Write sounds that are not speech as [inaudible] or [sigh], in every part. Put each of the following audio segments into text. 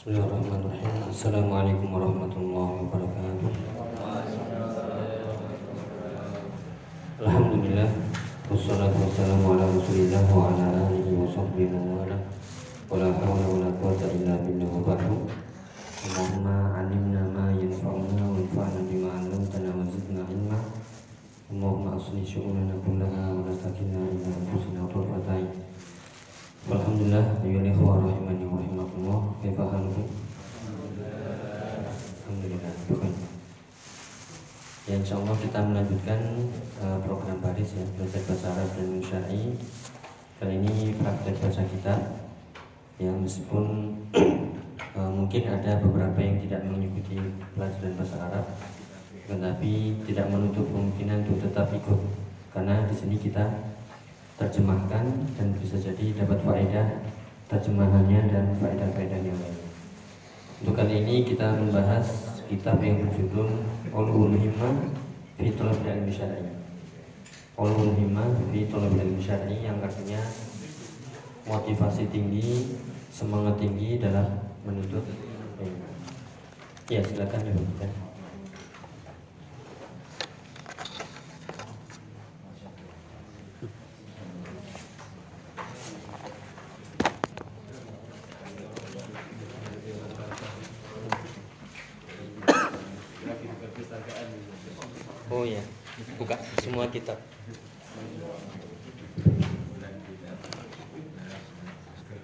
Bismillahirrahmanirrahim. Assalamualaikum warahmatullahi wabarakatuh. Alhamdulillah wassalatu wassalamu ala Rasulillah wa ala alihi wa sahbihi wa wala. Wala hawla wala quwwata illa billah wa ba'du. Allahumma 'allimna ma yanfa'una wanfa'na bima 'allamtana wa zidna 'ilma. Allahumma aslih syu'unana kullaha wa la takilna ila anfusina tarfata 'ain. Alhamdulillah, ayyuhal ikhwah rahimani wa rahimakumullah. Kaifa halukum? Alhamdulillah. Bukan. Ya insya Allah kita melanjutkan uh, program baris ya belajar bahasa Arab dan Syar'i. Kali ini praktek bahasa kita yang meskipun uh, [clears throat] mungkin ada beberapa yang tidak mengikuti pelajaran bahasa Arab, tetapi tidak menutup kemungkinan untuk tetap ikut karena di sini kita terjemahkan dan bisa jadi dapat faedah terjemahannya dan faedah-faedah yang lain. Untuk kali ini kita membahas kitab yang berjudul Ulul Himmah fi Talab Ilmi Syar'i. Ulul Himmah fi Talab yang artinya motivasi tinggi, semangat tinggi dalam menuntut ilmu. Ya, silakan ya, Pak. Oh ya, buka semua kitab.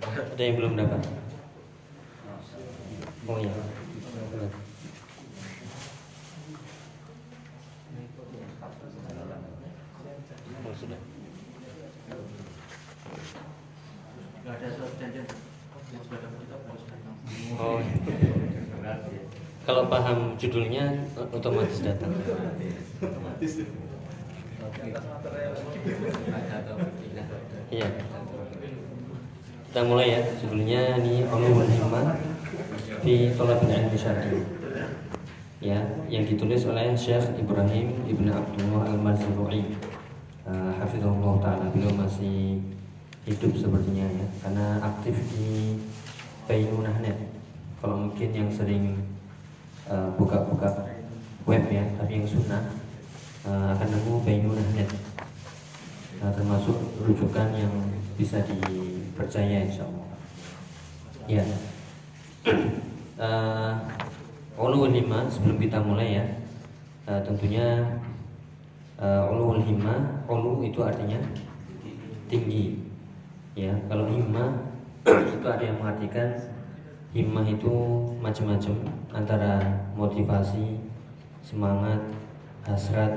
Ada yang belum dapat? Oh ya. Oh sudah. Oh. Kalau paham judulnya otomatis datang. Iya. Kita mulai ya. Sebelumnya ini Ulumul Himmah di Thalabil Ilmi Syar'i. Ya, yang ditulis oleh Syekh Ibrahim Ibn Abdullah Al-Marzru'i. Uh, Hafizahullah taala beliau masih hidup sepertinya ya karena aktif di Bainunahnet. Kalau mungkin yang sering buka-buka uh, web ya, tapi yang sunnah uh, akan nemu Bainunahnet. Nah, termasuk rujukan yang bisa dipercaya insya Allah. Ya. uh, Ulul Himmah sebelum kita mulai ya, uh, tentunya uh, Ulul Himmah, Ulu itu artinya tinggi. Ya, kalau himmah itu ada yang mengartikan himmah itu macam-macam antara motivasi, semangat, hasrat,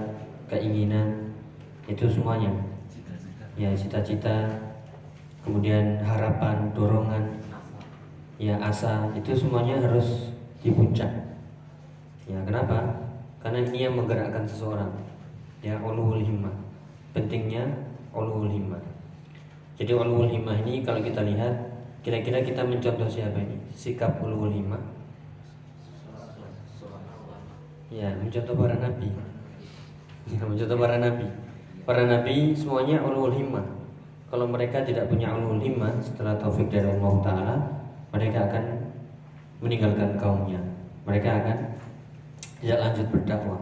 keinginan itu semuanya. Ya, cita-cita, kemudian harapan, dorongan, ya asa itu semuanya harus di puncak. Ya, kenapa? Karena ini yang menggerakkan seseorang. Ya, ulul himmah. Pentingnya ulul himmah. Jadi ulul himmah ini kalau kita lihat kira-kira kita mencontoh siapa ini? Sikap ulul himmah. Ya, mencontoh para nabi. Ya, mencontoh para nabi. Para nabi semuanya ulul himmah. Kalau mereka tidak punya ulul himmah setelah taufik dari Allah taala, mereka akan meninggalkan kaumnya. Mereka akan tidak lanjut berdakwah.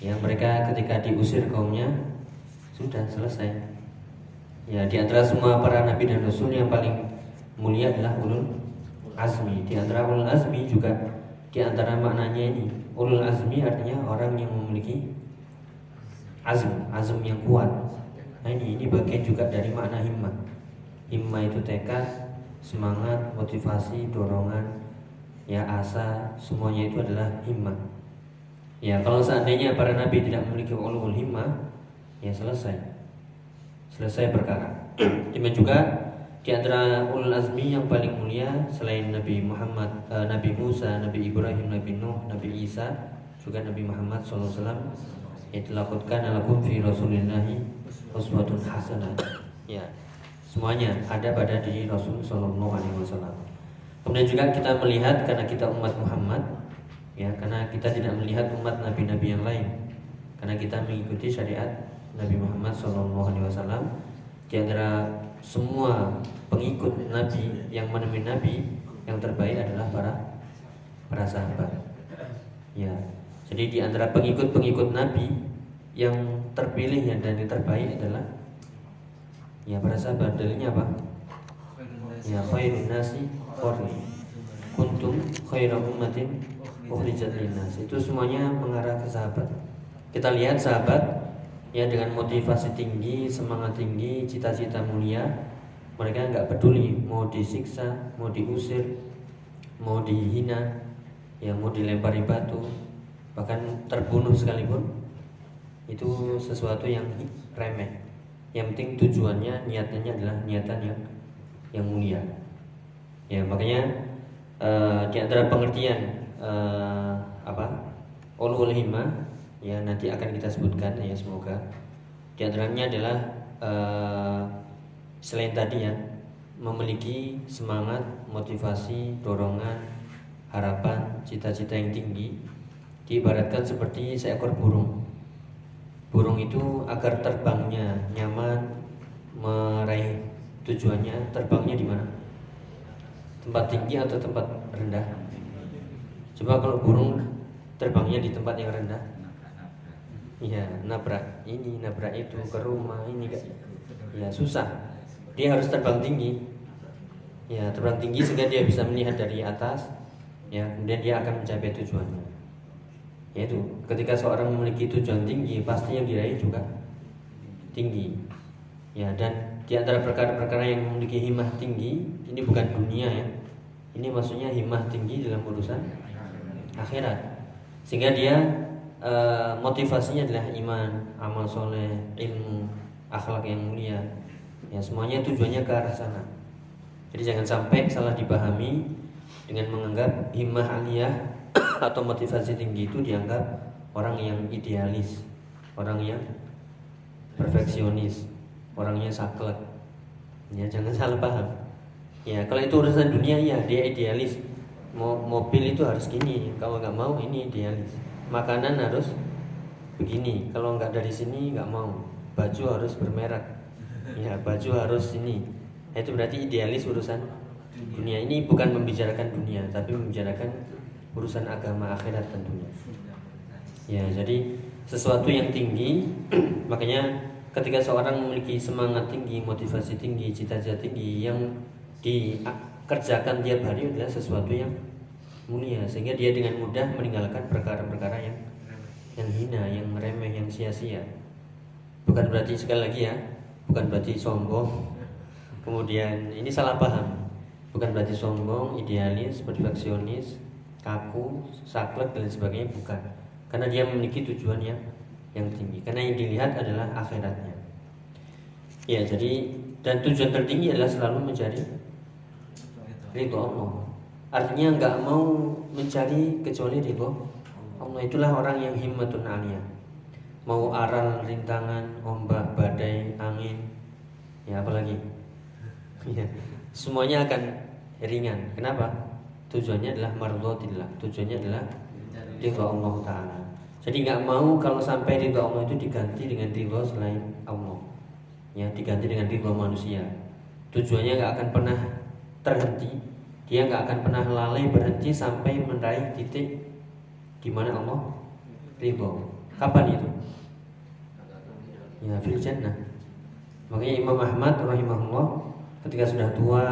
Ya, mereka ketika diusir kaumnya sudah selesai. Ya, di antara semua para nabi dan rasul yang paling mulia adalah ulul azmi. Di antara ulul azmi juga di antara maknanya ini, ulul azmi artinya orang yang memiliki azm, azm yang kuat. Nah, ini ini bagian juga dari makna himmah. Himmah itu tekad, semangat, motivasi, dorongan, ya asa, semuanya itu adalah himmah. Ya, kalau seandainya para nabi tidak memiliki ulul himmah, ya selesai. Selesai perkara. [clears throat] Demikian juga di antara ulul azmi yang paling mulia selain Nabi Muhammad, uh, Nabi Musa, Nabi Ibrahim, Nabi Nuh, Nabi Isa, juga Nabi Muhammad SAW yang dilakutkan alakum fi Rasulillahi uswatun hasanah. Ya, semuanya ada pada diri Rasul Sallallahu Alaihi Wasallam. Kemudian juga kita melihat karena kita umat Muhammad, ya karena kita tidak melihat umat nabi-nabi yang lain, karena kita mengikuti syariat Nabi Muhammad Wasallam. Di antara semua pengikut Nabi yang menemui Nabi yang terbaik adalah para para sahabat. Ya. Jadi di antara pengikut-pengikut Nabi yang terpilih yang dan yang terbaik adalah ya para sahabat. Dalilnya apa? Ya khairun nasi qarni. Kuntum khairu ummatin ukhrijat. Itu semuanya mengarah ke sahabat. Kita lihat sahabat ya dengan motivasi tinggi, semangat tinggi, cita-cita mulia, mereka nggak peduli mau disiksa, mau diusir, mau dihina, yang mau dilempari batu, bahkan terbunuh sekalipun itu sesuatu yang remeh. Yang penting tujuannya, niatannya adalah niatan yang yang mulia. Ya makanya uh, di antara pengertian uh, apa ulul himma ya nanti akan kita sebutkan ya semoga di antaranya adalah uh, selain tadi ya memiliki semangat, motivasi, dorongan, harapan, cita-cita yang tinggi diibaratkan seperti seekor burung. Burung itu agar terbangnya nyaman, meraih tujuannya, terbangnya di mana? Tempat tinggi atau tempat rendah? Coba kalau burung terbangnya di tempat yang rendah, iya nabrak ini, nabrak itu ke rumah ini, ya susah. Dia harus terbang tinggi, ya terbang tinggi sehingga dia bisa melihat dari atas, ya kemudian dia akan mencapai tujuannya. Yaitu ketika seorang memiliki tujuan tinggi pasti yang diraih juga tinggi. Ya dan di antara perkara-perkara yang memiliki himah tinggi ini bukan dunia ya. Ini maksudnya himah tinggi dalam urusan akhirat. Sehingga dia e, motivasinya adalah iman amal soleh ilmu akhlak yang mulia ya semuanya tujuannya ke arah sana jadi jangan sampai salah dipahami dengan menganggap himmah aliyah [coughs] atau motivasi tinggi itu dianggap orang yang idealis, orang yang perfeksionis, orangnya saklek. Ya jangan salah paham. Ya kalau itu urusan dunia ya dia idealis. Mau mobil itu harus gini, kalau nggak mau ini idealis. Makanan harus begini, kalau nggak dari sini nggak mau. Baju harus bermerek. Ya baju harus ini. Itu berarti idealis urusan dunia ini bukan membicarakan dunia tapi membicarakan urusan agama akhirat tentunya ya jadi sesuatu yang tinggi [clears throat] makanya ketika seorang memiliki semangat tinggi motivasi tinggi cita-cita tinggi yang dikerjakan tiap hari adalah sesuatu yang mulia sehingga dia dengan mudah meninggalkan perkara-perkara yang yang hina yang remeh yang sia-sia bukan berarti sekali lagi ya bukan berarti sombong kemudian ini salah paham bukan berarti sombong, idealis, perfeksionis, kaku, saklek dan sebagainya bukan. Karena dia memiliki tujuan yang yang tinggi. Karena yang dilihat adalah akhiratnya. Ya, jadi dan tujuan tertinggi adalah selalu mencari ridho Allah. Artinya nggak mau mencari kecuali ridho Allah. Itulah orang yang himmatun aliyah. Mau aral, rintangan, ombak, badai, angin, ya apalagi. [laughs] Ya semuanya akan ringan. Kenapa? Tujuannya adalah mardhatillah. Tujuannya adalah ridha Allah taala. Jadi nggak mau kalau sampai ridha Allah itu diganti dengan ridha selain Allah. Ya, diganti dengan ridha manusia. Tujuannya nggak akan pernah terhenti. Dia nggak akan pernah lalai berhenti sampai meraih titik di mana Allah ridha. Kapan itu? Ya, fil jannah. Makanya Imam Ahmad rahimahullah ketika sudah tua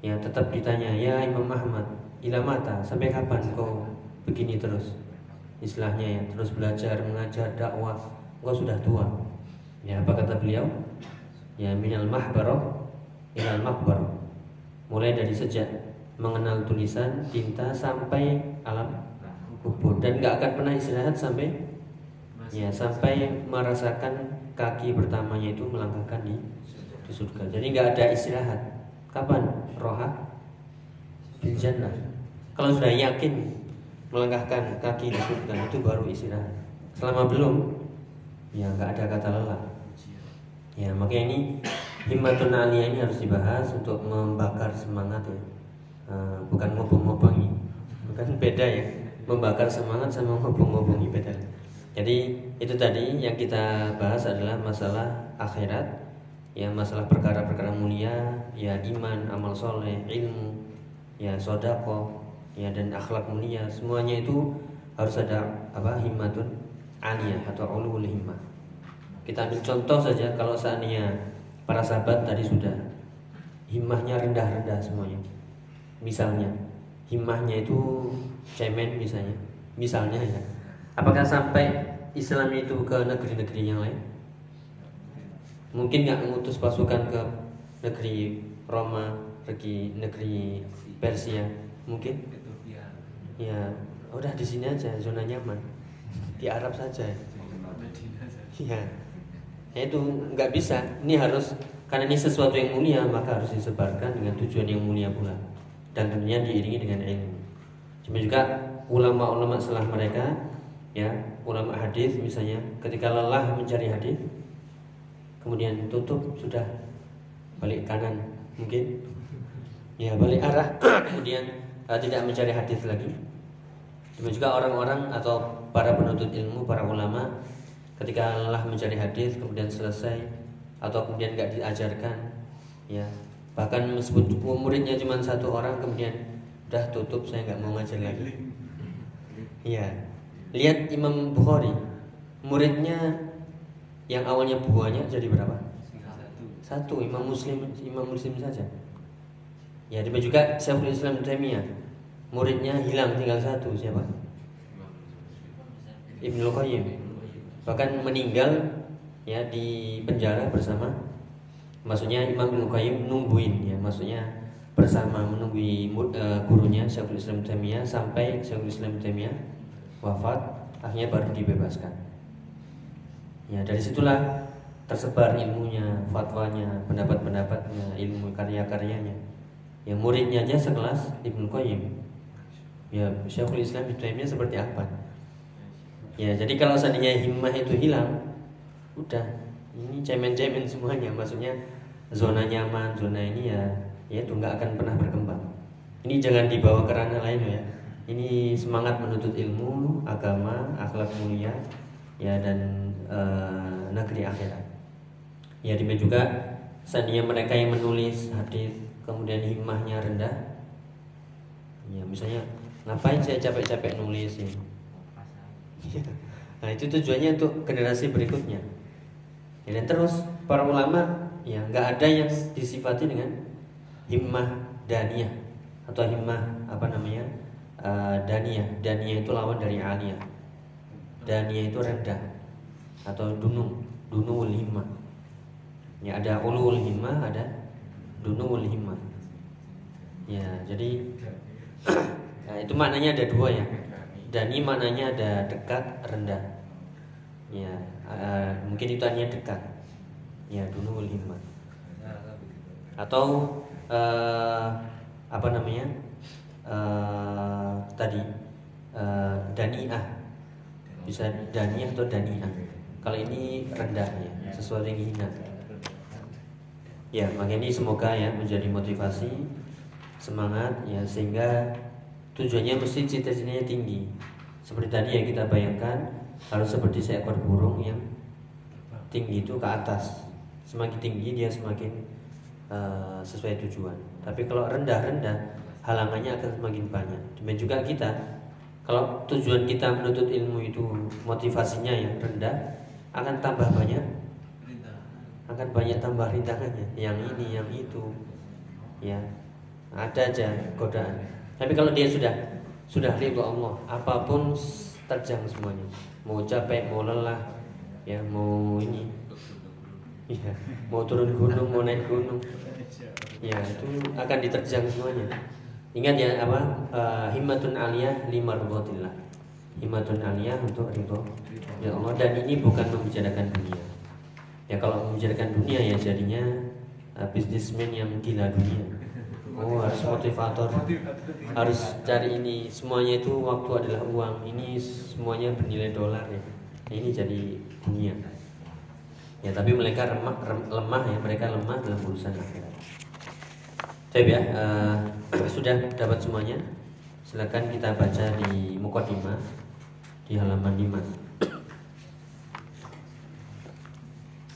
ya tetap ditanya ya Imam Ahmad ila mata sampai kapan kau begini terus istilahnya ya terus belajar mengajar dakwah kau sudah tua ya apa kata beliau ya minal mahbaroh ilal makbar mulai dari sejak mengenal tulisan tinta sampai alam kubur dan nggak akan pernah istirahat sampai ya sampai merasakan kaki pertamanya itu melangkahkan di di surga. Jadi nggak ada istirahat. Kapan? Roha di jannah. Kalau sudah yakin melangkahkan kaki di surga itu baru istirahat. Selama belum, ya nggak ada kata lelah. Ya makanya ini himmatun aliyah ini harus dibahas untuk membakar semangat ya. Uh, bukan ngobong-ngobongi, bukan beda ya. Membakar semangat sama ngobong-ngobongi beda. Jadi itu tadi yang kita bahas adalah masalah akhirat. Ya masalah perkara-perkara mulia. Ya iman amal soleh ilmu. Ya sodako. Ya dan akhlak mulia. Semuanya itu harus ada apa himmatun aliyah atau ulul himmah. Kita ambil contoh saja kalau seandainya para sahabat tadi sudah himmahnya rendah-rendah semuanya misalnya. Himmahnya itu cemen misalnya. Misalnya ya. Apakah sampai Islam itu ke negeri-negeri yang lain? Mungkin nggak mengutus pasukan ke negeri Roma pergi negeri Persia. Mungkin? Ya udah di sini aja zona nyaman. Di Arab saja. Ya ya itu nggak bisa. Ini harus karena ini sesuatu yang mulia maka harus disebarkan dengan tujuan yang mulia pula dan tentunya diiringi dengan ilmu. Cuma juga ulama-ulama setelah mereka ya ulama hadis misalnya ketika lelah mencari hadis kemudian tutup sudah balik kanan mungkin ya balik arah [clears throat] kemudian uh, tidak mencari hadis lagi. Demikian juga orang-orang atau para penuntut ilmu para ulama ketika lelah mencari hadis kemudian selesai atau kemudian nggak diajarkan ya bahkan meskipun muridnya cuma satu orang kemudian udah tutup saya nggak mau ngajar lagi ya lihat Imam Bukhari muridnya yang awalnya buahnya jadi berapa satu Imam Muslim Imam Muslim saja Ya, demikian juga Syekhul Islam Taimiyah. Muridnya hilang tinggal satu siapa? Ibnu Qayyim. Bahkan meninggal ya di penjara bersama maksudnya Imam Ibnu Qayyim nungguin ya, maksudnya bersama menunggu uh, gurunya Syekhul Islam Taimiyah sampai Syekhul Islam Taimiyah wafat akhirnya baru dibebaskan. Ya, dari situlah tersebar ilmunya, fatwanya, pendapat-pendapatnya, ilmu karya-karyanya. Yang muridnya aja sekelas Ibnu Qayyim. Ya Syekhul Islam Ibnu seperti apa? Ya jadi kalau seandainya himmah itu hilang udah ini cemen-cemen semuanya. Maksudnya zona nyaman zona ini ya ya itu nggak akan pernah berkembang. Ini jangan dibawa ke ranah lain ya. Ini semangat menuntut ilmu agama akhlak mulia ya dan e, negeri akhirat. Ya demikian juga seandainya mereka yang menulis hadis kemudian himmahnya rendah. Ya misalnya ngapain saya capek-capek nulis ya nah itu tujuannya untuk generasi berikutnya. Ya, dan terus para ulama ya nggak ada yang disifati dengan himmah daniyah atau himmah apa namanya uh, daniyah. Daniyah itu lawan dari aliyah. Daniyah itu rendah atau dunung dunul himmah. Ya ada ulul himmah ada dunul himmah. Ya jadi nah, [clears throat] itu maknanya ada dua ya. Dani maknanya ada dekat rendah. Ya uh, mungkin itu hanya dekat ya dunul himmah atau uh, apa namanya? Uh, tadi uh, daniah. Bisa daniah atau daniah. Kalau ini rendah ya. sesuatu yang hina Ya, makanya ini semoga ya menjadi motivasi semangat ya sehingga tujuannya mesti cita-citanya tinggi. Seperti tadi yang kita bayangkan harus seperti seekor burung yang tinggi itu ke atas. Semakin tinggi dia semakin uh, sesuai tujuan. Tapi kalau rendah-rendah halangannya akan semakin banyak. Demikian juga kita. Kalau tujuan kita menuntut ilmu itu motivasinya yang rendah akan tambah banyak akan banyak tambah rintangannya. Yang ini yang itu. Ya ada aja godaan. Tapi kalau dia sudah sudah ridho Allah apa pun terjang semuanya. Mau capek mau lelah ya mau ini ya mau turun gunung mau naik gunung. Ya itu akan diterjang semuanya. Ingat ya apa? Uh, himmatun aliyah lima rubotillah himmatun aliyah untuk ridho ya Allah dan ini bukan membicarakan dunia. Ya kalau membicarakan dunia ya jadinya uh, bisnismen yang gila dunia. Oh harus motivator. Harus cari ini. Semuanya itu waktu adalah uang. Ini semuanya bernilai dolar ya. Ini jadi dunia ya tapi mereka remah, rem, lemah ya mereka lemah dalam urusan akhirat Tapi ya uh, [clears throat] sudah dapat semuanya silakan kita baca di Mukodimah di halaman 5 [clears throat]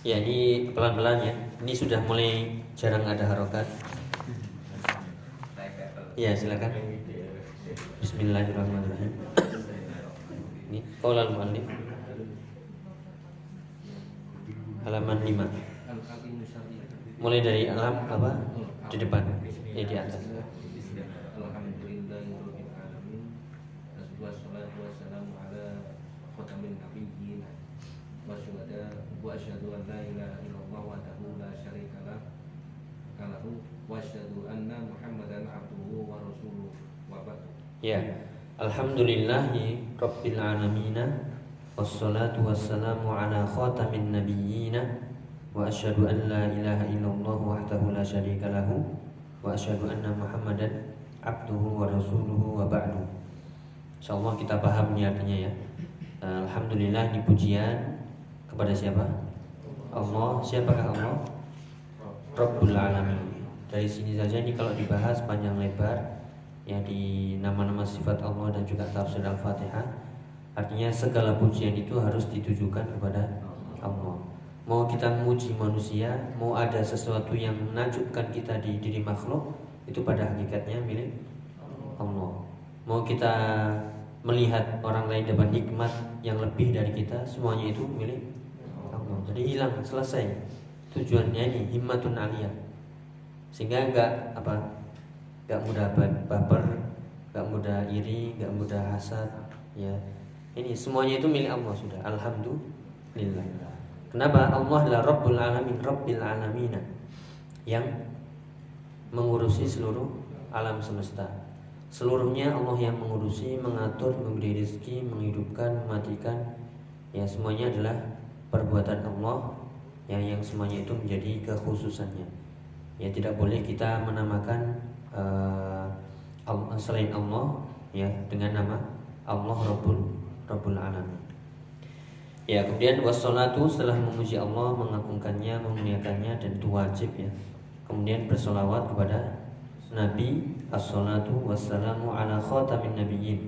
Ya ini pelan-pelan ya. Ini sudah mulai jarang ada harokat. Ya silakan. Bismillahirrahmanirrahim. [clears throat] Ini qaulal muallif halaman 5. Mulai dari alam apa? Di depan. Ya di atas. Ya, Alhamdulillahi Rabbil Alamin Wassalatu wassalamu ala khatamin nabiyyin Wa ashadu an la ilaha illallah wahdahu la sharika lahu. Wa ashadu anna muhammadan abduhu wa rasuluhu wa ba'du. InsyaAllah kita paham ini artinya ya. Alhamdulillah ini pujian kepada siapa? Allah, siapakah Allah? Rabbul Alamin. Dari sini saja ini kalau dibahas panjang lebar ya di nama-nama sifat Allah dan juga tafsir Al-Fatihah artinya segala pujian itu harus ditujukan kepada Allah. Mau kita memuji manusia mau ada sesuatu yang menakjubkan kita di diri makhluk itu pada hakikatnya milik Allah. Mau kita melihat orang lain dapat nikmat yang lebih dari kita semuanya itu milik Allah. Jadi hilang selesai. Tujuannya ini himmatun aliyah. Sehingga enggak apa gak mudah baper gak mudah iri gak mudah hasad ya ini semuanya itu milik Allah sudah. Alhamdulillah. Kenapa? Allah adalah Rabbul Alamin Rabbil Alamina. Yang mengurusi seluruh alam semesta. Seluruhnya Allah yang mengurusi mengatur memberi rezeki menghidupkan mematikan. Ya semuanya adalah perbuatan Allah ya yang semuanya itu menjadi kekhususannya. Ya tidak boleh kita menamakan uh, selain Allah ya dengan nama Allah Rabbul Rabbul Alamin. Ya, kemudian wassalatu setelah memuji Allah, mengagungkannya, memuliakannya dan itu wajib ya. Kemudian bersolawat kepada Nabi as-salatu wassalamu ala khatamin nabiyyin.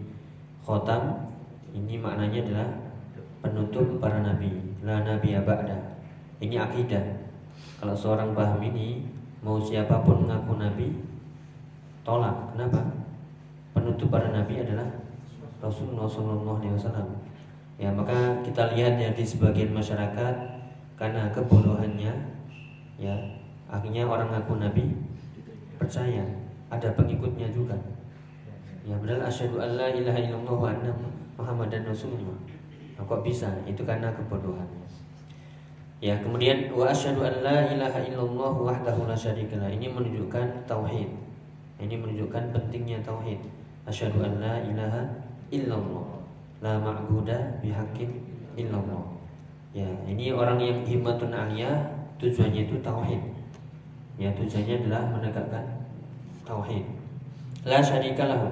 Khatam ini maknanya adalah penutup para nabi, la nabi ba'da. Ini akidah. Kalau seorang paham ini, mau siapa pun mengaku nabi, tolak. Kenapa? Penutup para nabi adalah Rasulullah SAW. Ya maka kita lihat ya di sebagian masyarakat karena kebodohannya, ya akhirnya orang ngaku nabi percaya ada pengikutnya juga. Ya benar asyhadu alla ilaha illallah wa anna muhammadan rasulullah. Nah, kok bisa? Itu karena kebodohannya. Ya, kemudian wa asyhadu an la ilaha illallah wahdahu la syarikalah. Ini menunjukkan tauhid. Ini menunjukkan pentingnya tauhid. Asyhadu an la ilaha illallah. La ma'budu bihaqqin illallah. Ya, ini orang yang himmatun aliyah tujuannya itu tauhid. Ya, tujuannya adalah menegakkan tauhid. La syarikalahu.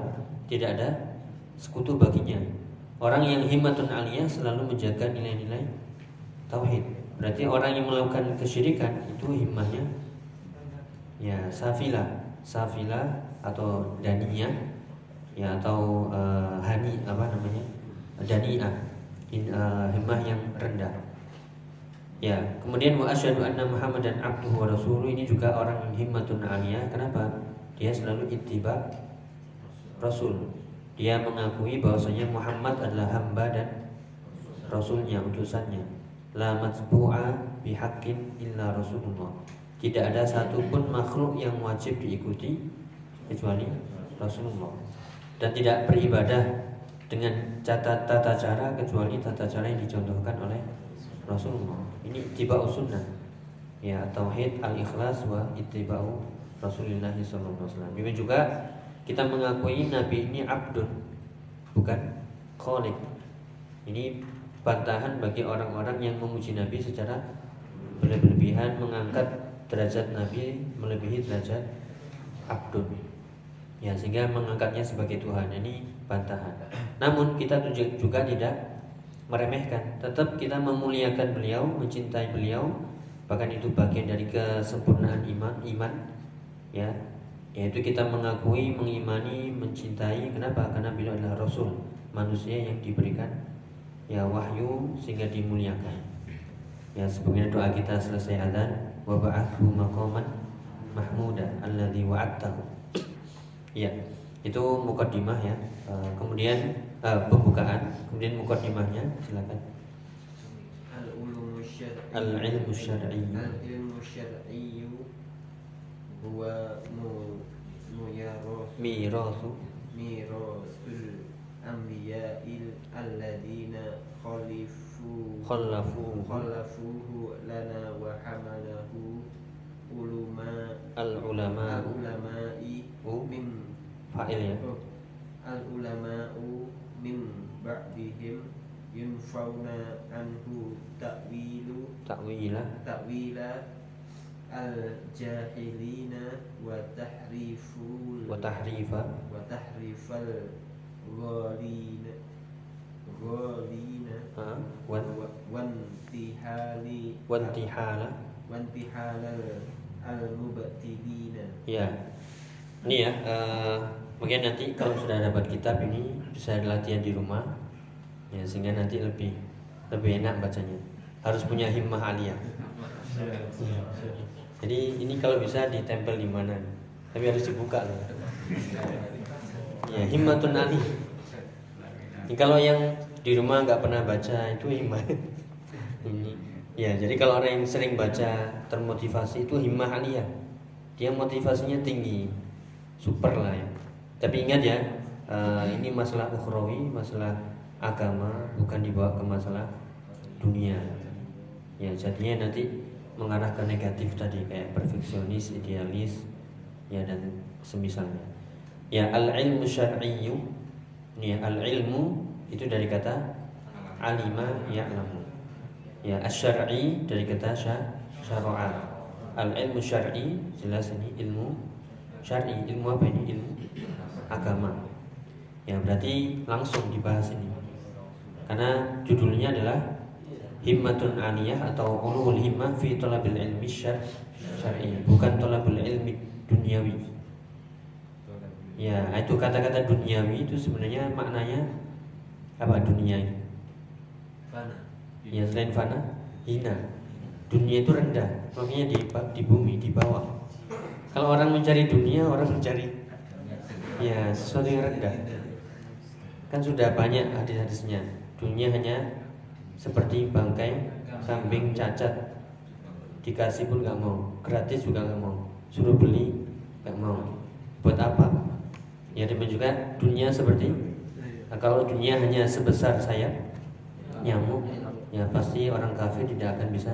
Tidak ada sekutu baginya. Orang yang himmatun aliyah selalu menjaga nilai-nilai tauhid. Berarti orang yang melakukan kesyirikan itu himmahnya ya safilah safila atau dania ya atau uh, hani apa namanya? Dania in, uh, himmah yang rendah. Ya kemudian wa asyhadu anna muhammadan abduhu wa rasuluh ini juga orang yang himmatun aliyah kenapa? Dia selalu ittiba rasul. Dia mengakui bahwasanya Muhammad adalah hamba dan rasulnya utusannya. La matbu'a bihaqqin illa rasulullah. Tidak ada satupun makhluk yang wajib diikuti kecuali Rasulullah dan tidak beribadah dengan tata, tata cara kecuali tata cara yang dicontohkan oleh Rasulullah. Ini tiba sunnah. Ya, tauhid al-ikhlas wa ittiba'u Rasulullah sallallahu alaihi wasallam. Demikian juga kita mengakui nabi ini abdun bukan khaliq. Ini bantahan bagi orang-orang yang memuji nabi secara berlebihan mengangkat derajat Nabi melebihi derajat Abdul ya sehingga mengangkatnya sebagai Tuhan ini bantahan. Namun kita juga tidak meremehkan. Tetap kita memuliakan beliau mencintai beliau. Bahkan itu bagian dari kesempurnaan iman iman ya. Yaitu kita mengakui mengimani mencintai. Kenapa? Karena beliau adalah rasul manusia yang diberikan ya wahyu sehingga dimuliakan. Ya sebagaimana doa kita selesai adzan wa ba'athu maqaman mahmuda alladhi wa'adtahu Iya, itu mukadimah ya. Uh, kemudian uh, pembukaan, kemudian mukadimahnya silakan. Al-ulum syar'i. Al-ilmu syar'i. Al-ilmu syar'i huwa mu muyarasu Mirasu mirasul anbiya'il alladzina khalifu khallafu khalafuhu lana wa hamalahu ulama al-ulama. al-ulama'i u min fa'il ya. al-ulama'u min ba'dihim yunfauna anhu ta'wilu Ta'wila ta'wila al-jahilina wa tahriful wa tahrifa. Wa tahrifal ghalina ghalina. Ha, wan? Wa- wantihali wantihala wantihalal al-mubtilina Ya, ini ya. eh, mungkin nanti kalau sudah dapat kitab ini bisa latihan di rumah, ya sehingga nanti lebih lebih enak bacanya. Harus punya himmah aliyah. Jadi ini kalau bisa ditempel di mana? Tapi harus dibuka loh. Ya, himmatun ali. Ini kalau yang di rumah nggak pernah baca itu himmah. Ya, jadi kalau orang yang sering baca termotivasi itu himmah aliyah. Dia motivasinya tinggi, super lah ya. Tapi ingat ya, eh, ini masalah ukhrawi, masalah agama, bukan dibawa ke masalah dunia. Ya, jadinya nanti mengarah ke negatif tadi kayak perfeksionis, idealis, ya dan semisalnya. Ya al-ilmu syar'iyyu. Ya, al-ilmu itu dari kata alima ya'lamu. Ya asy-syar'i dari kata sya- syara'a. Al-ilmu syar'i jelas ini ilmu syar'i. Ilmu apa ini? Ilmu agama. Ya berarti langsung dibahas ini. Karena judulnya adalah himmatun aliyah atau ulul himmah fi talabil ilmi syar- syar'i, bukan talabul ilmi duniawi. Ya, itu kata-kata duniawi itu sebenarnya maknanya apa dunia ini? Ya selain fana, hina. Dunia itu rendah, makanya di di bumi, di bawah. Kalau orang mencari dunia, orang mencari ya sesuatu yang rendah. Kan sudah banyak hadis-hadisnya. Dunia hanya seperti bangkai kambing cacat. Dikasih pun nggak mau, gratis juga nggak mau. Suruh beli nggak mau. Buat apa? Ya juga dunia seperti Nah, kalau dunia hanya sebesar sayap nyamuk, ya pasti orang kafir tidak akan bisa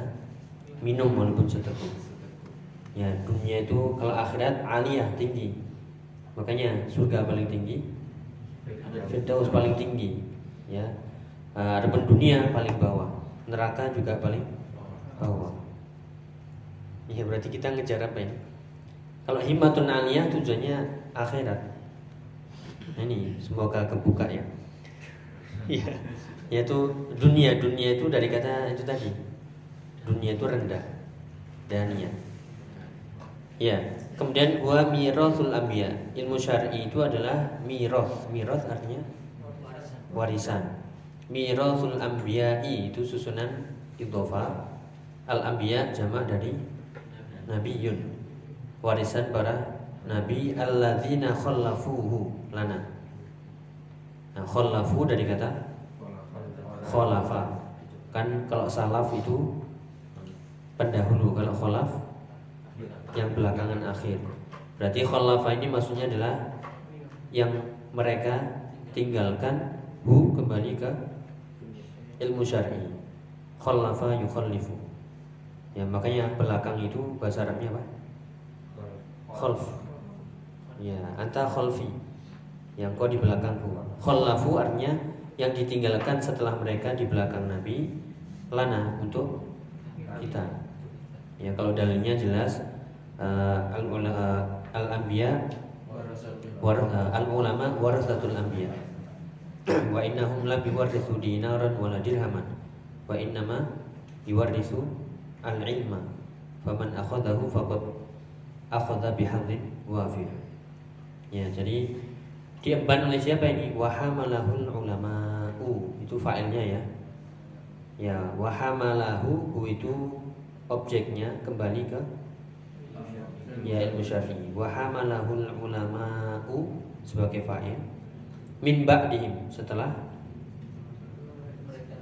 minum walaupun seteguk. Ya dunia itu kalau akhirat aliyah tinggi, makanya surga paling tinggi, firdaus paling tinggi, ya. Uh, adapun dunia paling bawah, neraka juga paling bawah. Ya berarti kita ngejar apa ini? Kalau himmatun aliyah tujuannya akhirat. Nah, ini semoga kebuka ya. Iya. [laughs] Yaitu dunia, dunia itu dari kata itu tadi. Dunia itu rendah. Dania. Ya, kemudian wa mirasul anbiya. Ilmu syar'i itu adalah miras. Miras artinya warisan. Mirasul anbiya'i itu susunan idhofa. Al anbiya jamak dari nabiyun. Warisan para nabi alladzina khallafuhu lana. Nah, khallafu dari kata khalafa. Kan kalau salaf itu pendahulu, kalau khalaf yang belakangan akhir. Berarti khalafa ini maksudnya adalah yang mereka tinggalkan hu kembali ke ilmu syar'i. Khalafa yukhallifu. Ya, makanya belakang itu bahasa Arabnya apa? Khalf. Ya, anta khalfi. Yang kau di belakangku. Khallafu artinya yang ditinggalkan setelah mereka di belakang Nabi lana untuk kita. Ya, kalau dalilnya jelas al uh, al anbiya war, uh, al ulama warasatul anbiya. [clears throat] wa innahum la biwarithu dinaran wala dirhaman. Wa innama yuwarithu al ilma. Faman akhadahu faqad akhadha bihadzin wafir. Ya, jadi diemban oleh siapa ini? Wahamalahul ulama'u. Itu failnya ya. Ya, wahamalahu hu itu objeknya kembali ke ya ilmu syar'i. Wahamalahul ulama'u sebagai fa'il min ba'dihim setelah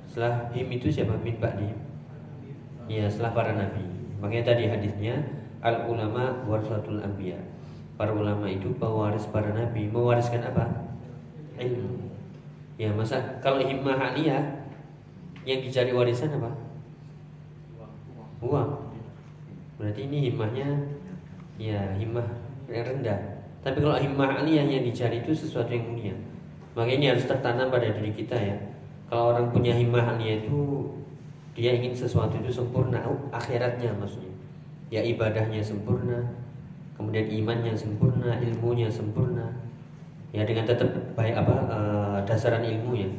setelah him itu siapa min ba'dihim ya setelah para nabi makanya tadi hadisnya al ulama warasatul anbiya para ulama itu pewaris para nabi. Mewariskan apa? Ilmu. Ya masa kalau himmah aliyah yang dicari warisan apa? Uang. Berarti ini himmahnya ya himmah yang rendah. Tapi kalau himmah aliyah yang dicari itu sesuatu yang mulia. Maka ini harus tertanam pada diri kita ya. Kalau orang punya himmah aliyah itu dia ingin sesuatu itu sempurna akhiratnya maksudnya. Ya ibadahnya sempurna kemudian imannya sempurna ilmunya sempurna. Ya dengan tetap baik apa uh, dasaran ilmu ya.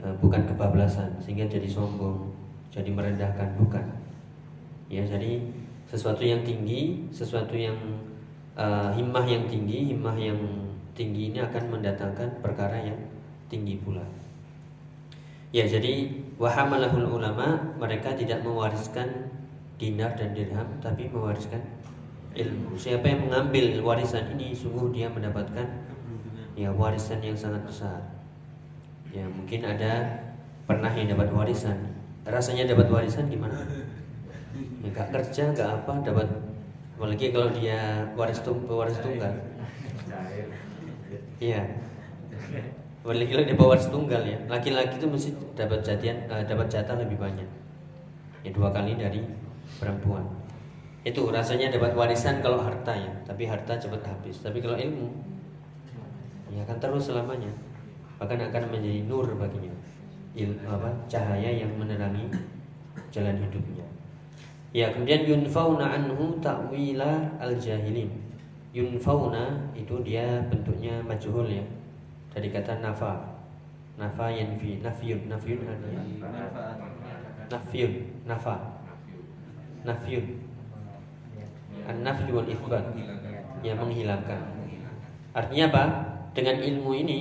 Uh, bukan kebablasan sehingga jadi sombong jadi merendahkan bukan. Ya jadi sesuatu yang tinggi sesuatu yang uh, himmah yang tinggi himmah yang tinggi ini akan mendatangkan perkara yang tinggi pula. Ya jadi wahamalahul ulama mereka tidak mewariskan dinar dan dirham tapi mewariskan ilmu. Siapa yang mengambil warisan ini sungguh dia mendapatkan ya warisan yang sangat besar. Ya mungkin ada pernah yang dapat warisan. Rasanya dapat warisan gimana? Ya gak kerja gak apa dapat. Apalagi kalau dia waris tung waris tunggal. Iya. Apalagi kalau dia waris tunggal ya. Laki-laki itu mesti dapat jadian uh, dapat jatah lebih banyak. Ya dua kali dari perempuan itu rasanya dapat warisan kalau harta ya. Tapi harta cepat habis. Tapi kalau ilmu ya akan terus selamanya. Bahkan akan menjadi nur baginya. Il apa cahaya yang menerangi jalan hidupnya. Ya kemudian yunfauna anhu ta'wila al jahilin yunfauna itu dia bentuknya majhul ya. Dari kata nafa. Nafa yanfi nafyun. Nafyun artinya nafyun. Nafa. Nafyun. an nafyu wal itsbat yang menghilangkan. artinya apa? Dengan ilmu ini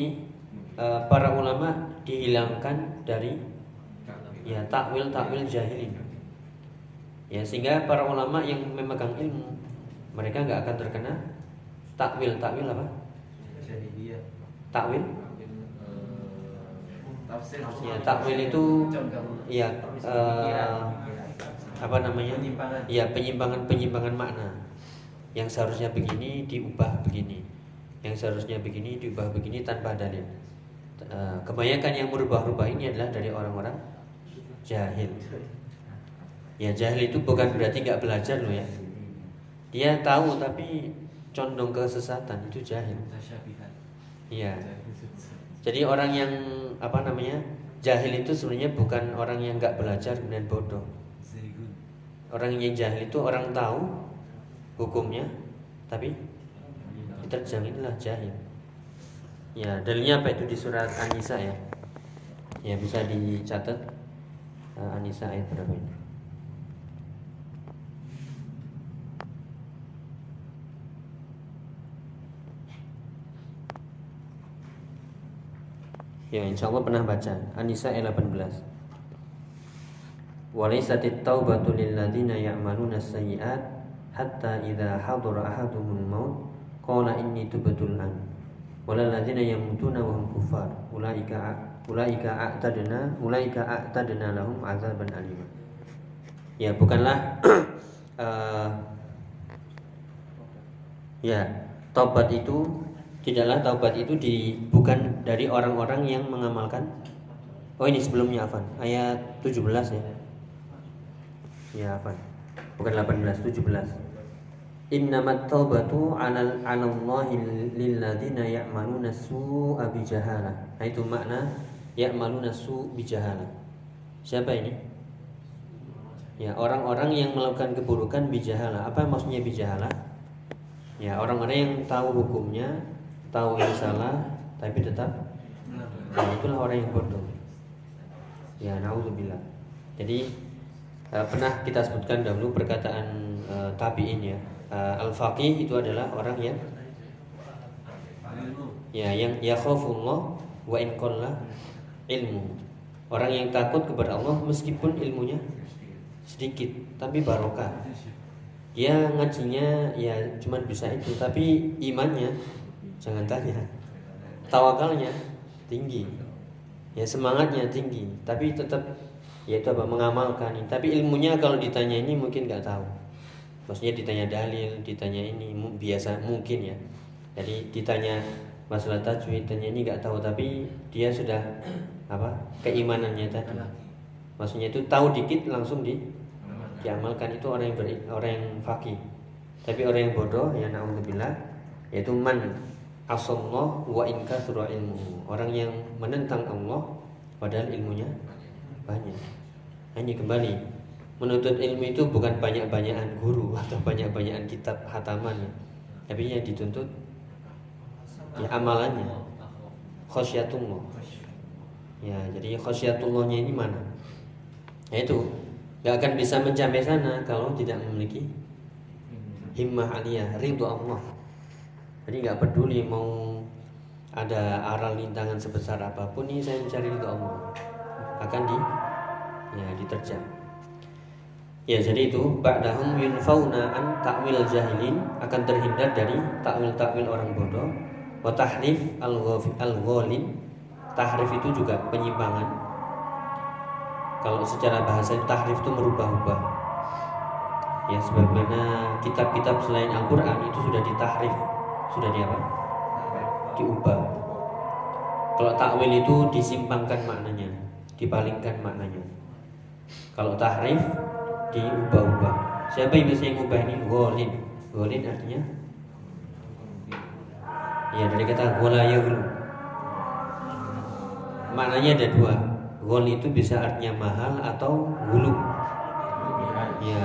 eh, para ulama dihilangkan dari ya takwil takwil jahilin ya sehingga para ulama yang memegang ilmu mereka nggak akan terkena takwil. Takwil apa? Takwil? Ya takwil itu ya uh, apa namanya ya penyimpangan penyimpangan makna yang seharusnya begini diubah begini yang seharusnya begini diubah begini tanpa dalil. Uh, kebanyakan yang merubah-rubah ini adalah dari orang-orang jahil. Ya jahil itu bukan berarti nggak belajar loh ya. Dia tahu tapi condong ke sesatan itu jahil. Iya. Jadi orang yang apa namanya jahil itu sebenarnya bukan orang yang nggak belajar kemudian bodoh. Orang yang jahil itu orang tahu hukumnya tapi terjaminlah jahil. Ya, dalilnya apa itu di surat An-Nisa ya? Ya, bisa dicatat uh, An-Nisa ayat berapa ini? Ya, insya Allah pernah baca An-Nisa ayat 18 Taubatu lilladina ya'maluna sayyi'at hatta idza hadara ahaduhum maut Qala inni tubtul an. Walal ladzina yamutuna wa hum kuffar. Ulaika ulaika a'tadna ulaika a'tadna lahum azaban alim. Ya, bukanlah uh, [clears throat] ya, taubat itu tidaklah taubat itu di bukan dari orang-orang yang mengamalkan Oh ini sebelumnya Afan ayat 17 ya. Ya Afan. Bukan 18, 17. Innamat taubatu 'alal 'alallahi lilladzina ya'maluna su'a bijahalah. Nah itu makna ya'maluna su' bijahalah. Siapa ini? Ya, orang-orang yang melakukan keburukan bijahalah. Apa maksudnya bijahalah? Ya, orang-orang yang tahu hukumnya, tahu yang salah, tapi tetap nah, itulah orang yang bodoh. Ya, naudzubillah. Jadi uh, pernah kita sebutkan dahulu perkataan uh, tabi'in ya uh, al-faqih itu adalah orang yang ya yang yakhafullah wa in ilmu. Orang yang takut kepada Allah meskipun ilmunya sedikit tapi barokah. Dia ngajinya ya cuma bisa itu tapi imannya Jangan tanya. Tawakalnya tinggi. Ya semangatnya tinggi, tapi tetap yaitu apa mengamalkan. Tapi ilmunya kalau ditanya ini mungkin nggak tahu. Maksudnya ditanya dalil, ditanya ini biasa mungkin ya. Jadi ditanya masalah tajwid, tanya ini nggak tahu, tapi dia sudah apa keimanannya tadi. Maksudnya itu tahu dikit langsung di diamalkan itu orang yang ber, orang yang fakih. Tapi orang yang bodoh ya naudzubillah yaitu man asallah wa in ilmu. Orang yang menentang Allah padahal ilmunya banyak. Hanya kembali menuntut ilmu itu bukan banyak-banyakan guru [laughs] atau banyak-banyakan kitab hataman. Tapi yang dituntut ya amalannya. Khosyatullah. Ya, jadi khosyatullahnya ini mana? Yaitu nggak akan bisa mencapai sana kalau tidak memiliki himmah aliyah ridho Allah jadi nggak peduli mau ada aral lintangan sebesar apa pun ini saya mencari ridho Allah akan di ya diterjang. Ya jadi itu ba'dahum yunfauna an takwil jahilin akan terhindar dari takwil-takwil orang bodoh. Wa tahrif al-ghalin tahrif itu juga penyimpangan. Kalau secara bahasa tahrif itu merubah-ubah. Ya sebagaimana kitab-kitab selain Al-Quran itu sudah ditahrif. Sudah di apa? Diubah. Kalau takwil itu disimpangkan maknanya dipalingkan maknanya. Kalau tahrif diubah-ubah. Siapa yang bisa mengubah ini? Golin golin artinya? Ya dari kata gola yaglu. Maknanya ada dua. Gol itu bisa artinya mahal atau gulu. Ya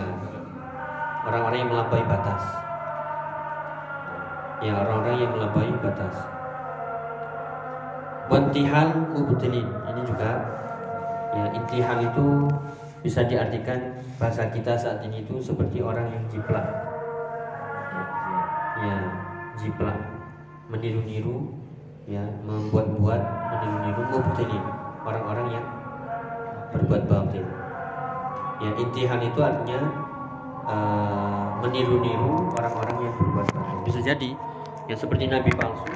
orang-orang yang melampaui batas. Ya orang-orang yang melampaui batas. Wantihal mubtilin ini juga ya intihal itu bisa diartikan bahasa kita saat ini itu seperti orang yang jiplak ya jiplak meniru-niru ya membuat-buat meniru-niru mubtilin orang-orang yang berbuat batil ya intihal itu artinya uh, meniru-niru orang-orang yang berbuat baik. Bisa jadi ya seperti nabi palsu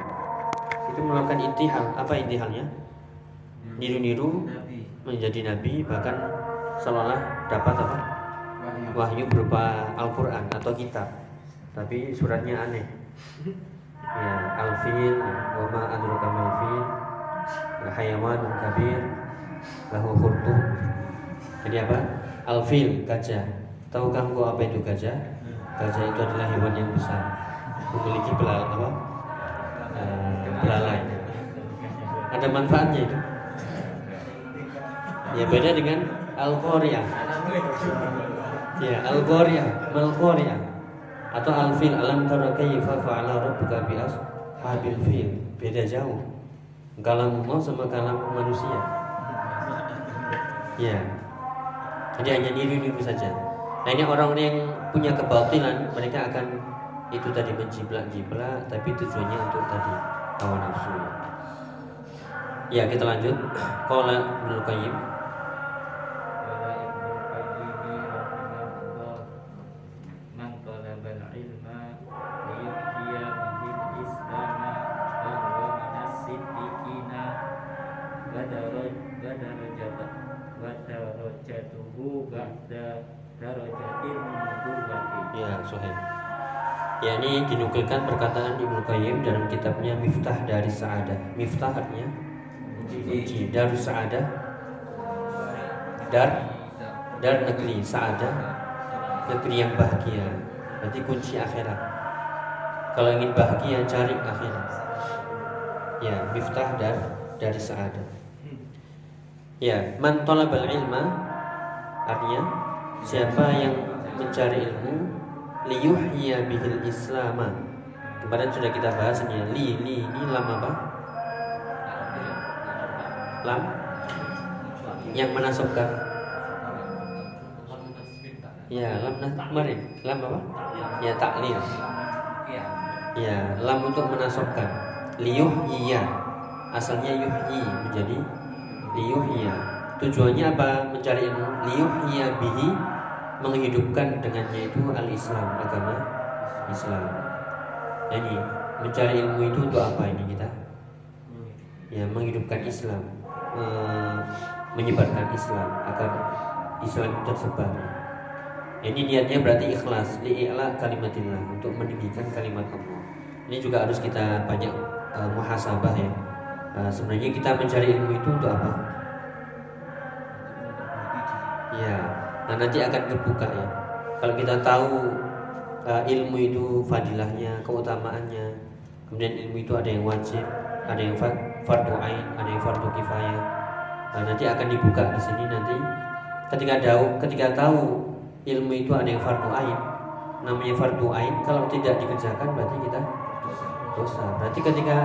itu melakukan intihal. Apa intihalnya? Niru-niru menjadi nabi bahkan seolah dapat apa? Wahyu berupa Al-Qur'an atau kitab. Tapi suratnya aneh. Ya, al-fil, wa ma adraka mal-fil, ya, hayawanun kabir, lahu khurtum. Jadi apa? Al-fil, gajah Tahukah engkau apa itu gajah? Gajah itu adalah hewan yang besar, memiliki belalai, apa? Uh, belalai. Ada manfaatnya itu. Ya beda dengan al Ya al mal atau al-fil alam tara kayfa fa'ala rabbuka bi ashabil fil. Beda jauh. Kalam Allah sama kalam manusia. Ya. Jadi hanya niru-niru saja. Nah ini orang-orang yang punya kebatilan mereka akan itu tadi menjiplak-jiplak tapi tujuannya untuk tadi hawa nafsu. Ya kita lanjut. Qala Ibnu Qayyim Ya, sahih. Ya ini dinukilkan perkataan Ibnu Qayyim dalam kitabnya Miftah dari Sa'adah. Miftah artinya kunci dari Sa'adah. Dar dar negeri Sa'adah negeri yang bahagia. Berarti kunci akhirat. Kalau ingin bahagia cari akhirat. Ya, Miftah dar dari Sa'adah. Ya, man talabal ilma artinya siapa yang mencari ilmu liyuhya bihil islama kemarin sudah kita bahas ini li li ini lam apa? Lam? Yang menasabkan. Ya lam kemarin. Lam apa? Ya taklil ya lam untuk menasabkan. Liyuhya. Asalnya yuhyi menjadi liyuhya. Tujuannya apa? Mencari ilmu. Liyuhya bihi menghidupkan dengannya itu al-Islam agama Islam. Jadi mencari ilmu itu untuk apa ini kita? Ya menghidupkan Islam menyebarkan Islam agar Islam itu tersebar. Ini niatnya berarti ikhlas li'i'la kalimatillah untuk meninggikan kalimat Allah. Ini juga harus kita banyak uh, muhasabah ya. Uh, sebenarnya kita mencari ilmu itu untuk apa? Ya nah nanti akan terbuka ya. Kalau kita tahu uh, ilmu itu fadilahnya keutamaannya kemudian ilmu itu ada yang wajib ada yang fardu ain ada yang fardu kifayah. Nah, nanti akan dibuka di sini nanti. Ketika tahu ketika tahu ilmu itu ada yang fardu ain namanya fardu ain kalau tidak dikerjakan berarti kita dosa. Berarti ketika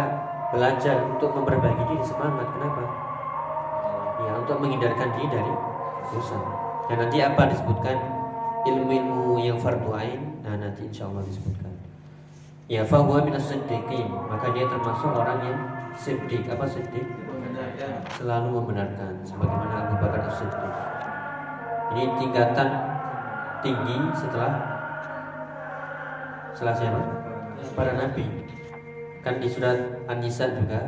belajar untuk memperbaiki diri semangat kenapa? Ya untuk menghindarkan diri dari dosa dan nanti apa disebutkan? Ilmu-ilmu yang fardu ain nah nanti insya Allah disebutkan. Ya fahuwa minas siddiqin. Maka dia termasuk orang yang siddiq. Apa siddiq? Selalu membenarkan sebagaimana Abu Bakar As-Siddiq. Ini tingkatan tinggi setelah setelah siapa? Para nabi. Kan di surat An-Nisa juga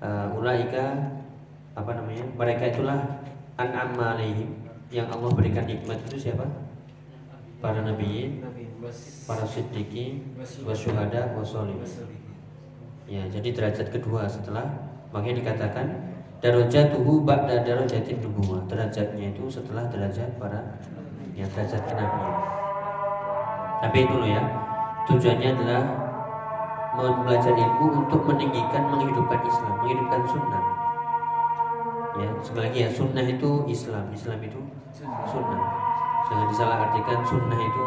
uh, ulaika apa namanya mereka itulah an'am alaihim yang Allah berikan nikmat itu siapa? Para nabi para siddiqin wasyuhada wasolihin ya jadi derajat kedua setelah makanya dikatakan darajatuhu ba'da darajatin nubuwah derajatnya itu setelah derajat para ya derajat kenabian. Tapi itu loh ya tujuannya adalah belajar ilmu untuk meninggikan menghidupkan Islam menghidupkan sunnah. Ya sekali lagi ya sunnah itu Islam. Islam itu sunnah. Jangan disalah artikan sunnah itu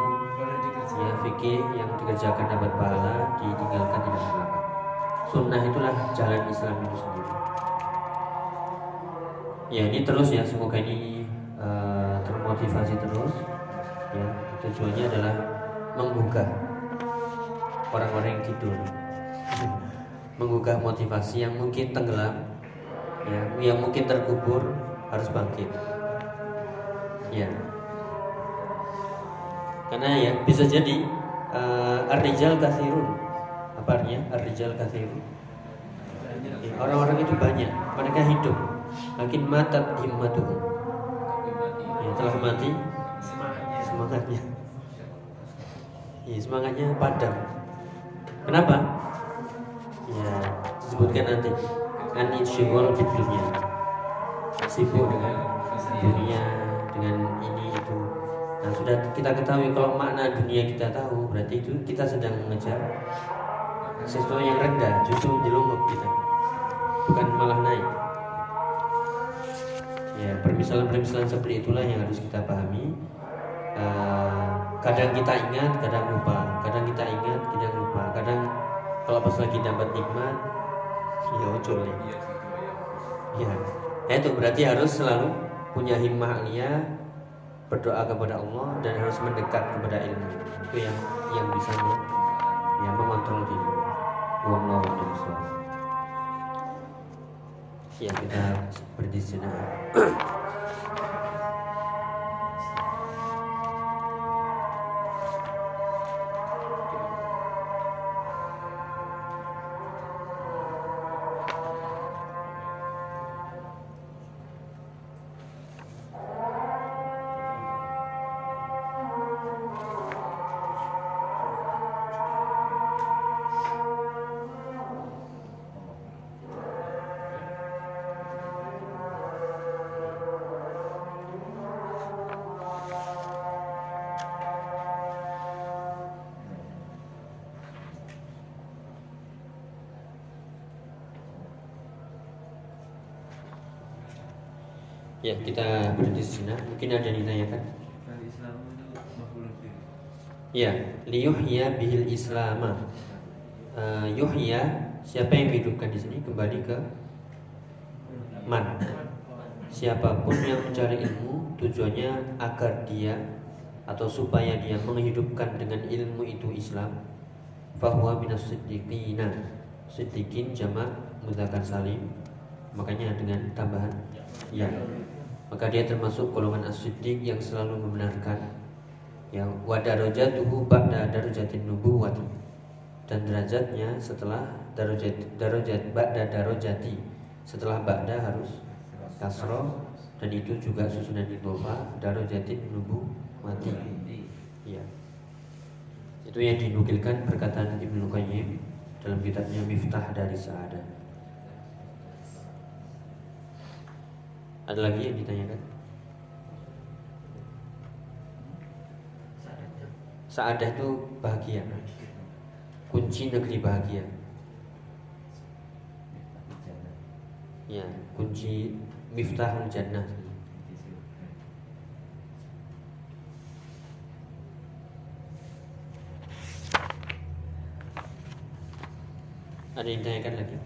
ya fikih yang dikerjakan dapat pahala ditinggalkan tidak apa sunnah itulah jalan Islam itu sendiri. Ya ini terus ya semoga ini uh, termotivasi terus. Ya tujuannya adalah menggugah orang-orang yang tidur. [laughs] Menggugah motivasi yang mungkin tenggelam ya yang mungkin terkubur harus bangkit ya karena ya bisa jadi uh, ar-rijal kathirun apa artinya ar-rijal kathirun ya, orang-orang itu banyak. Mereka hidup. Makin matat himmatuhum. Ya telah mati. Semangatnya. Ya semangatnya padam. Kenapa? Ya disebutkan nanti. Di dunia sibuk dengan dunia dengan ini itu. Nah sudah kita ketahui kalau makna dunia kita tahu berarti itu kita sedang mengejar sesuatu yang rendah justru jelungup kita. Bukan malah naik. Ya permisalan-permisalan seperti itulah yang harus kita pahami. Uh, kadang kita ingat kadang lupa. Kadang kita ingat kadang lupa. Kadang kalau pas lagi dapat nikmat ya ucul ya. Nah, itu berarti harus selalu punya himmah aliyah berdoa kepada Allah dan harus mendekat kepada ilmu. Itu yang yang bisa ya mengontrol diri. Allah ya kita berdiri [clears throat] Mungkin ada yang ditanyakan. Ya, liyuhya bihil islama. Uh, yuhya siapa yang dihidupkan di sini kembali ke man. Siapa pun yang mencari ilmu tujuannya agar dia atau supaya dia menghidupkan dengan ilmu itu Islam. Fahuwa minas siddiqina. Siddiqin jamak mudzakkar salim. Makanya dengan tambahan ya maka dia termasuk golongan as yang selalu membenarkan yang wadarajatuhu ba'da darajatin nubuwati dan derajatnya setelah darajat darajat ba'da darajati. Setelah ba'da harus kasroh dan itu juga susunan idhofa darajatin nubu mati ya itu yang dinukilkan perkataan Ibnu Qayyim dalam kitabnya Miftah dari Sa'adah ada lagi yang ditanyakan? Sa'adah itu bahagia. Kunci negeri bahagia. Ya kunci miftahul jannah. Ada yang ditanyakan lagi?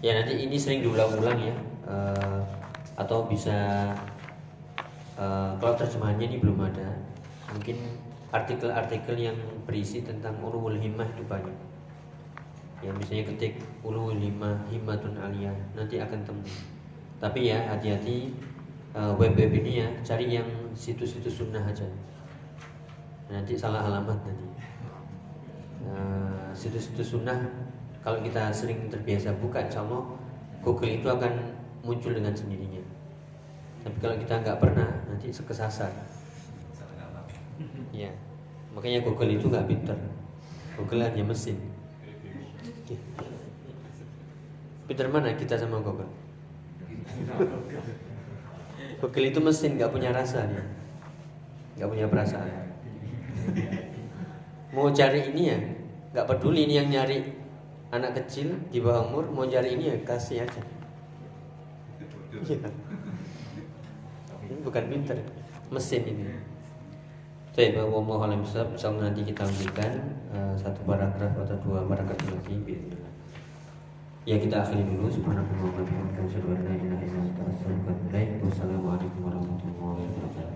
Ya nanti ini sering diulang-ulang ya uh, atau bisa uh, kalau terjemahannya ini belum ada. Mungkin artikel-artikel yang berisi tentang urul himmah itu banyak. Ya misalnya ketik ulu lima himmatun aliyah nanti akan temu. Tapi ya hati-hati uh, web-web ini ya cari yang situs-situs sunnah aja. Nanti salah alamat nanti. Uh, situs-situs sunnah kalau kita sering terbiasa buka insya Allah Google itu akan muncul dengan sendirinya tapi kalau kita nggak pernah nanti sekesasar ya makanya Google itu nggak pinter Google hanya mesin Pinter mana kita sama Google? Google itu mesin nggak punya rasa dia, nggak punya perasaan. Mau cari ini ya, nggak peduli ini yang nyari anak kecil di bawah umur, mau cari ini ya kasih aja. Iya. Ini bukan pinter, mesin ini. Jadi bahwa mohon misal nanti kita ambilkan uh, satu paragraf atau dua paragraf lagi Ya kita akhiri dulu subhanallah. Wassalamualaikum warahmatullahi wabarakatuh.